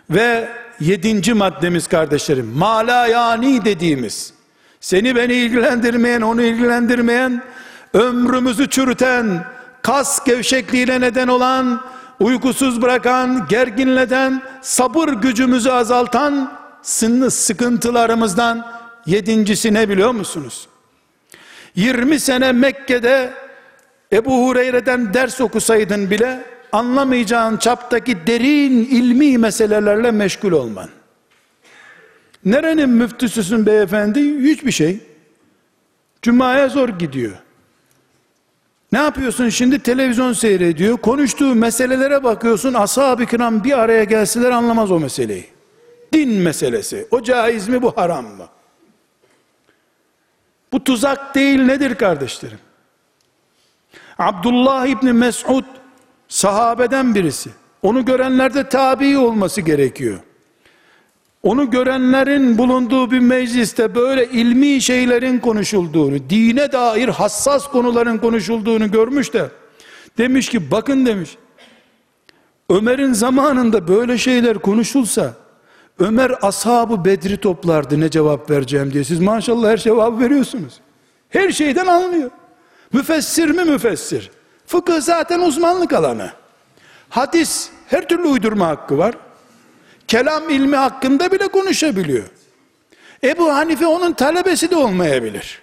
Ve yedinci maddemiz kardeşlerim, mala yani dediğimiz, seni beni ilgilendirmeyen, onu ilgilendirmeyen, ömrümüzü çürüten, kas gevşekliğine neden olan, uykusuz bırakan, gerginleden, sabır gücümüzü azaltan, sıkıntılarımızdan yedincisi ne biliyor musunuz? 20 sene Mekke'de Ebu Hureyre'den ders okusaydın bile anlamayacağın çaptaki derin ilmi meselelerle meşgul olman. Nerenin müftüsüsün beyefendi? Hiçbir şey. Cuma'ya zor gidiyor. Ne yapıyorsun şimdi? Televizyon seyrediyor. Konuştuğu meselelere bakıyorsun. Ashab-ı kiram bir araya gelseler anlamaz o meseleyi. Din meselesi. O caiz mi bu haram mı? Bu tuzak değil nedir kardeşlerim? Abdullah İbni Mesud sahabeden birisi. Onu görenlerde tabi olması gerekiyor. Onu görenlerin bulunduğu bir mecliste böyle ilmi şeylerin konuşulduğunu, dine dair hassas konuların konuşulduğunu görmüş de demiş ki bakın demiş. Ömer'in zamanında böyle şeyler konuşulsa Ömer ashabı Bedri toplardı ne cevap vereceğim diye. Siz maşallah her cevabı veriyorsunuz. Her şeyden anlıyor. Müfessir mi müfessir? Fıkıh zaten uzmanlık alanı. Hadis her türlü uydurma hakkı var. Kelam ilmi hakkında bile konuşabiliyor. Ebu Hanife onun talebesi de olmayabilir.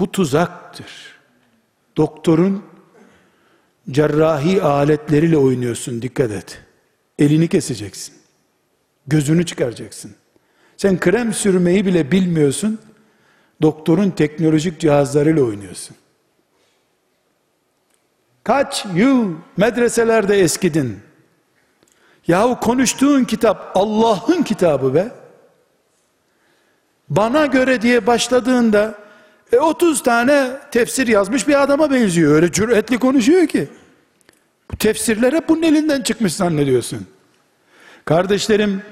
Bu tuzaktır. Doktorun cerrahi aletleriyle oynuyorsun dikkat et. Elini keseceksin. Gözünü çıkaracaksın. Sen krem sürmeyi bile bilmiyorsun. Doktorun teknolojik cihazlarıyla oynuyorsun. Kaç yıl medreselerde eskidin. Yahu konuştuğun kitap Allah'ın kitabı be. Bana göre diye başladığında e, 30 tane tefsir yazmış bir adama benziyor. Öyle cüretli konuşuyor ki. Bu tefsirler hep bunun elinden çıkmış zannediyorsun. Kardeşlerim,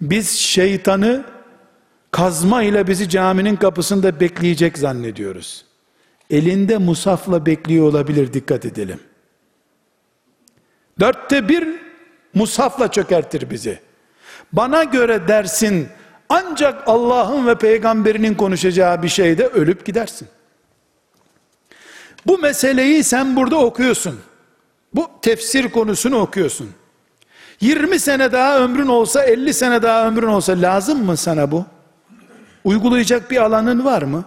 biz şeytanı kazma ile bizi caminin kapısında bekleyecek zannediyoruz. Elinde musafla bekliyor olabilir dikkat edelim. Dörtte bir musafla çökertir bizi. Bana göre dersin ancak Allah'ın ve peygamberinin konuşacağı bir şeyde ölüp gidersin. Bu meseleyi sen burada okuyorsun. Bu tefsir konusunu okuyorsun. 20 sene daha ömrün olsa 50 sene daha ömrün olsa lazım mı sana bu? Uygulayacak bir alanın var mı?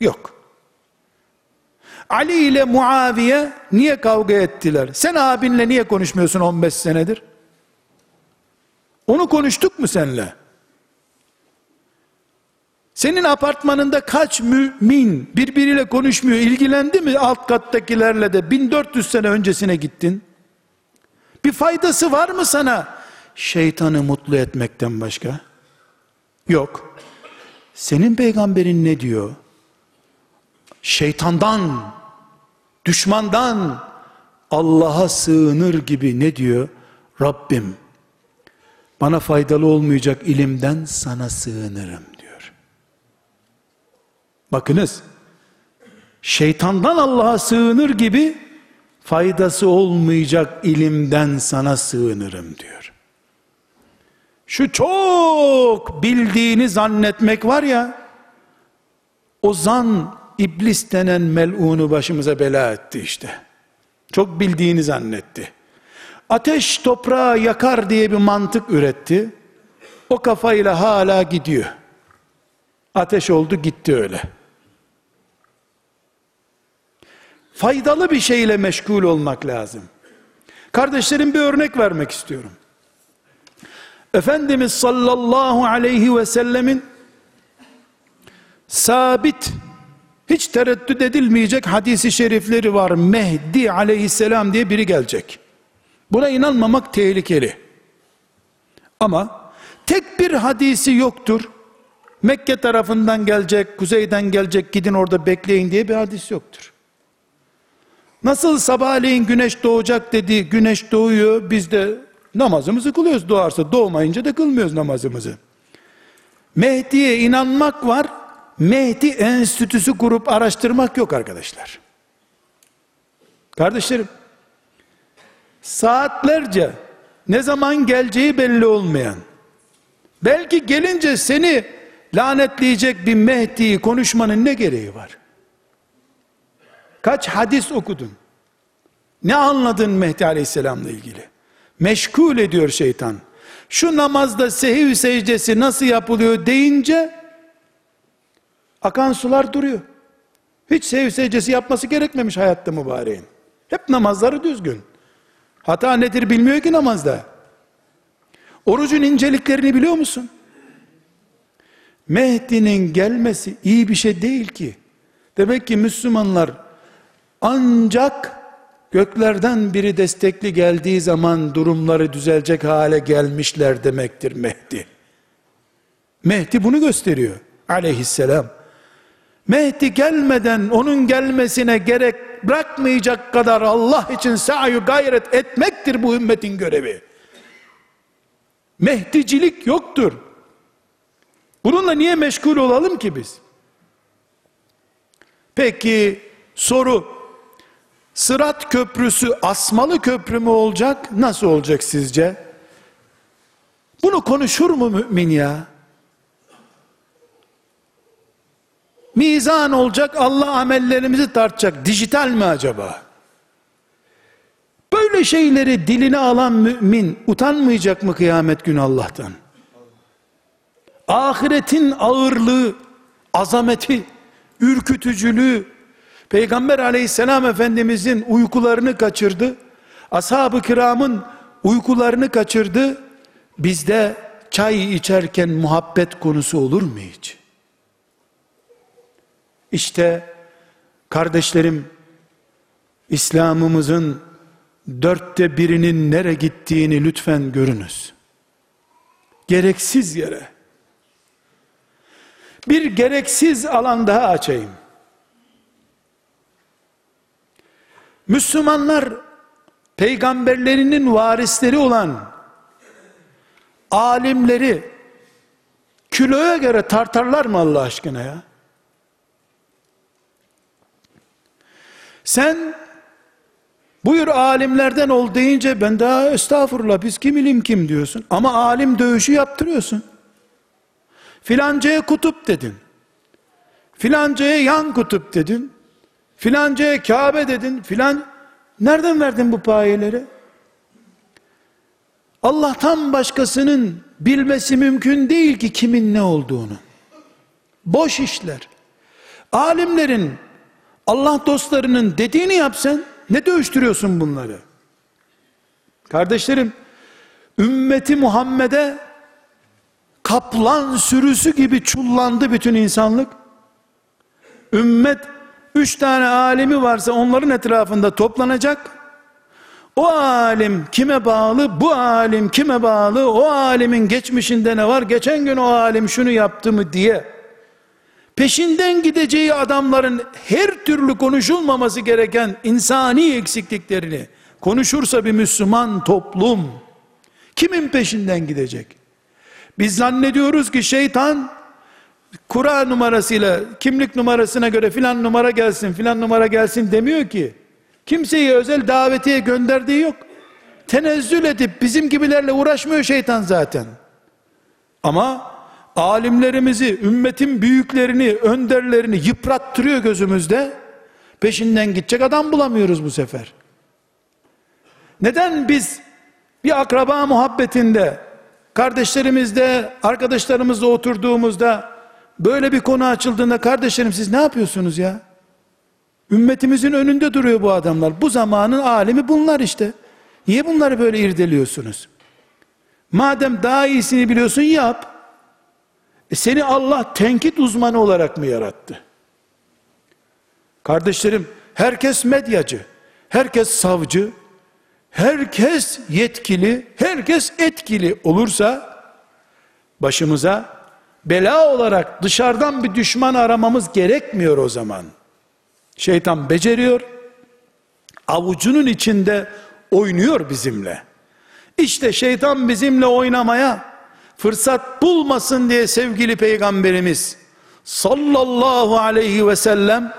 Yok. Ali ile Muaviye niye kavga ettiler? Sen abinle niye konuşmuyorsun 15 senedir? Onu konuştuk mu senle? Senin apartmanında kaç mümin birbiriyle konuşmuyor, ilgilendi mi alt kattakilerle de 1400 sene öncesine gittin? Bir faydası var mı sana şeytanı mutlu etmekten başka? Yok. Senin peygamberin ne diyor? Şeytandan, düşmandan Allah'a sığınır gibi ne diyor? Rabbim bana faydalı olmayacak ilimden sana sığınırım diyor. Bakınız şeytandan Allah'a sığınır gibi faydası olmayacak ilimden sana sığınırım diyor. Şu çok bildiğini zannetmek var ya, o zan iblis denen melunu başımıza bela etti işte. Çok bildiğini zannetti. Ateş toprağı yakar diye bir mantık üretti. O kafayla hala gidiyor. Ateş oldu gitti öyle. Faydalı bir şeyle meşgul olmak lazım. Kardeşlerim bir örnek vermek istiyorum. Efendimiz sallallahu aleyhi ve sellemin sabit hiç tereddüt edilmeyecek hadisi şerifleri var. Mehdi aleyhisselam diye biri gelecek. Buna inanmamak tehlikeli. Ama tek bir hadisi yoktur. Mekke tarafından gelecek, kuzeyden gelecek, gidin orada bekleyin diye bir hadis yoktur. Nasıl sabahleyin güneş doğacak dedi, güneş doğuyor, biz de namazımızı kılıyoruz doğarsa, doğmayınca da kılmıyoruz namazımızı. Mehdi'ye inanmak var, Mehdi enstitüsü kurup araştırmak yok arkadaşlar. Kardeşlerim, saatlerce ne zaman geleceği belli olmayan, belki gelince seni lanetleyecek bir Mehdi'yi konuşmanın ne gereği var? Kaç hadis okudun? Ne anladın Mehdi Aleyhisselam'la ilgili? Meşgul ediyor şeytan. Şu namazda sehiv secdesi nasıl yapılıyor deyince akan sular duruyor. Hiç sehiv secdesi yapması gerekmemiş hayatta mübareğin. Hep namazları düzgün. Hata nedir bilmiyor ki namazda. Orucun inceliklerini biliyor musun? Mehdi'nin gelmesi iyi bir şey değil ki. Demek ki Müslümanlar ancak göklerden biri destekli geldiği zaman durumları düzelecek hale gelmişler demektir Mehdi. Mehdi bunu gösteriyor aleyhisselam. Mehdi gelmeden onun gelmesine gerek bırakmayacak kadar Allah için sayu gayret etmektir bu ümmetin görevi. Mehdicilik yoktur. Bununla niye meşgul olalım ki biz? Peki soru Sırat köprüsü asmalı köprü mü olacak? Nasıl olacak sizce? Bunu konuşur mu mümin ya? Mizan olacak, Allah amellerimizi tartacak. Dijital mi acaba? Böyle şeyleri diline alan mümin utanmayacak mı kıyamet günü Allah'tan? Ahiretin ağırlığı, azameti, ürkütücülüğü, Peygamber aleyhisselam efendimizin uykularını kaçırdı. Ashab-ı kiramın uykularını kaçırdı. Bizde çay içerken muhabbet konusu olur mu hiç? İşte kardeşlerim İslam'ımızın dörtte birinin nere gittiğini lütfen görünüz. Gereksiz yere. Bir gereksiz alan daha açayım. Müslümanlar peygamberlerinin varisleri olan alimleri kiloya göre tartarlar mı Allah aşkına ya? Sen buyur alimlerden ol deyince ben daha estağfurullah biz kim ilim kim diyorsun. Ama alim dövüşü yaptırıyorsun. Filancaya kutup dedin. Filancaya yan kutup dedin. Filancaya Kabe dedin. Filan nereden verdin bu payeleri? Allah'tan başkasının bilmesi mümkün değil ki kimin ne olduğunu. Boş işler. Alimlerin, Allah dostlarının dediğini yapsan, ne dövüştürüyorsun bunları? Kardeşlerim, ümmeti Muhammed'e kaplan sürüsü gibi çullandı bütün insanlık. Ümmet, üç tane alimi varsa onların etrafında toplanacak, o alim kime bağlı? Bu alim kime bağlı? O alimin geçmişinde ne var? Geçen gün o alim şunu yaptı mı diye peşinden gideceği adamların her türlü konuşulmaması gereken insani eksikliklerini konuşursa bir Müslüman toplum kimin peşinden gidecek? Biz zannediyoruz ki şeytan kura numarasıyla kimlik numarasına göre filan numara gelsin filan numara gelsin demiyor ki Kimseyi özel davetiye gönderdiği yok. Tenezzül edip bizim gibilerle uğraşmıyor şeytan zaten. Ama alimlerimizi, ümmetin büyüklerini, önderlerini yıprattırıyor gözümüzde. Peşinden gidecek adam bulamıyoruz bu sefer. Neden biz bir akraba muhabbetinde, kardeşlerimizde, arkadaşlarımızla oturduğumuzda böyle bir konu açıldığında kardeşlerim siz ne yapıyorsunuz ya? Ümmetimizin önünde duruyor bu adamlar. Bu zamanın alemi bunlar işte. Niye bunları böyle irdeliyorsunuz? Madem daha iyisini biliyorsun yap. E seni Allah tenkit uzmanı olarak mı yarattı? Kardeşlerim, herkes medyacı, herkes savcı, herkes yetkili, herkes etkili olursa başımıza bela olarak dışarıdan bir düşman aramamız gerekmiyor o zaman. Şeytan beceriyor. Avucunun içinde oynuyor bizimle. İşte şeytan bizimle oynamaya fırsat bulmasın diye sevgili peygamberimiz sallallahu aleyhi ve sellem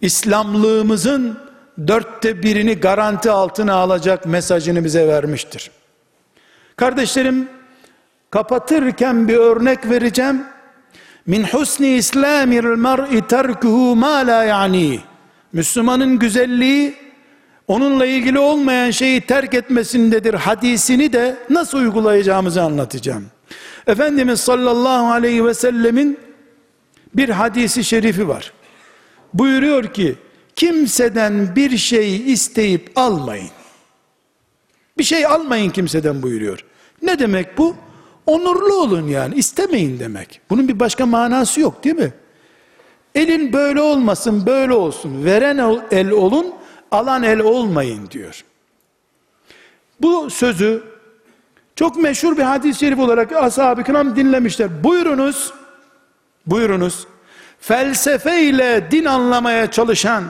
İslamlığımızın dörtte birini garanti altına alacak mesajını bize vermiştir. Kardeşlerim kapatırken bir örnek vereceğim. Min husni islamil mer'i terkuhu ma la yani. Müslümanın güzelliği onunla ilgili olmayan şeyi terk etmesindedir hadisini de nasıl uygulayacağımızı anlatacağım. Efendimiz sallallahu aleyhi ve sellemin bir hadisi şerifi var. Buyuruyor ki kimseden bir şey isteyip almayın. Bir şey almayın kimseden buyuruyor. Ne demek bu? Onurlu olun yani istemeyin demek. Bunun bir başka manası yok değil mi? Elin böyle olmasın böyle olsun. Veren el olun alan el olmayın diyor. Bu sözü çok meşhur bir hadis-i şerif olarak ashab-ı kiram dinlemişler. Buyurunuz, buyurunuz, felsefe ile din anlamaya çalışan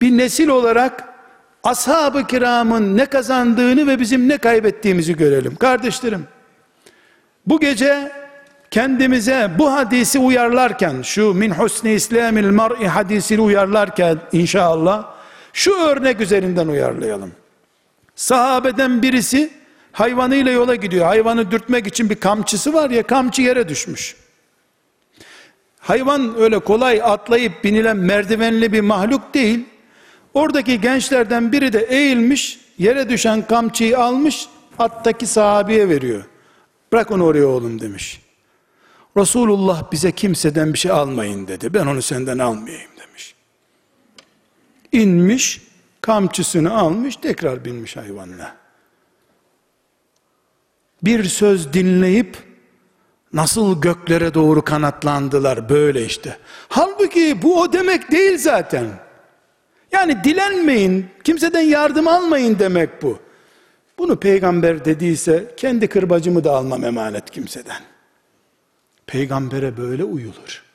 bir nesil olarak ashab-ı kiramın ne kazandığını ve bizim ne kaybettiğimizi görelim. Kardeşlerim, bu gece kendimize bu hadisi uyarlarken şu min husni islamil mar'i hadisini uyarlarken inşallah şu örnek üzerinden uyarlayalım. Sahabeden birisi hayvanıyla yola gidiyor. Hayvanı dürtmek için bir kamçısı var ya kamçı yere düşmüş. Hayvan öyle kolay atlayıp binilen merdivenli bir mahluk değil. Oradaki gençlerden biri de eğilmiş, yere düşen kamçıyı almış, attaki sahabeye veriyor. Bırak onu oraya oğlum demiş. Resulullah bize kimseden bir şey almayın dedi. Ben onu senden almayayım. İnmiş, kamçısını almış, tekrar binmiş hayvanla. Bir söz dinleyip nasıl göklere doğru kanatlandılar böyle işte. Halbuki bu o demek değil zaten. Yani dilenmeyin, kimseden yardım almayın demek bu. Bunu peygamber dediyse kendi kırbacımı da almam emanet kimseden. Peygambere böyle uyulur.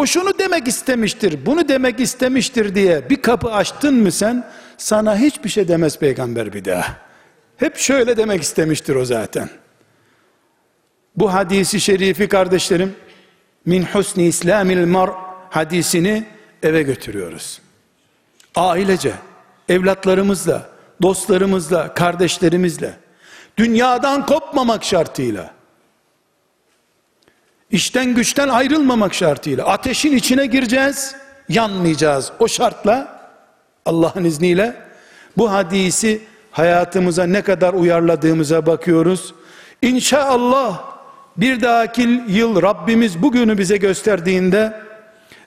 O şunu demek istemiştir, bunu demek istemiştir diye bir kapı açtın mı sen, sana hiçbir şey demez peygamber bir daha. Hep şöyle demek istemiştir o zaten. Bu hadisi şerifi kardeşlerim, min husni islamil mar hadisini eve götürüyoruz. Ailece, evlatlarımızla, dostlarımızla, kardeşlerimizle, dünyadan kopmamak şartıyla, işten güçten ayrılmamak şartıyla, ateşin içine gireceğiz, yanmayacağız. O şartla, Allah'ın izniyle, bu hadisi hayatımıza ne kadar uyarladığımıza bakıyoruz. İnşallah bir dahaki yıl Rabbimiz bugünü bize gösterdiğinde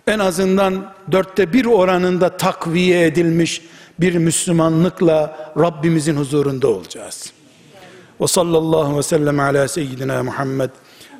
en azından dörtte bir oranında takviye edilmiş bir Müslümanlıkla Rabbimizin huzurunda olacağız. Ve sallallahu ve sellem ala seyyidina Muhammed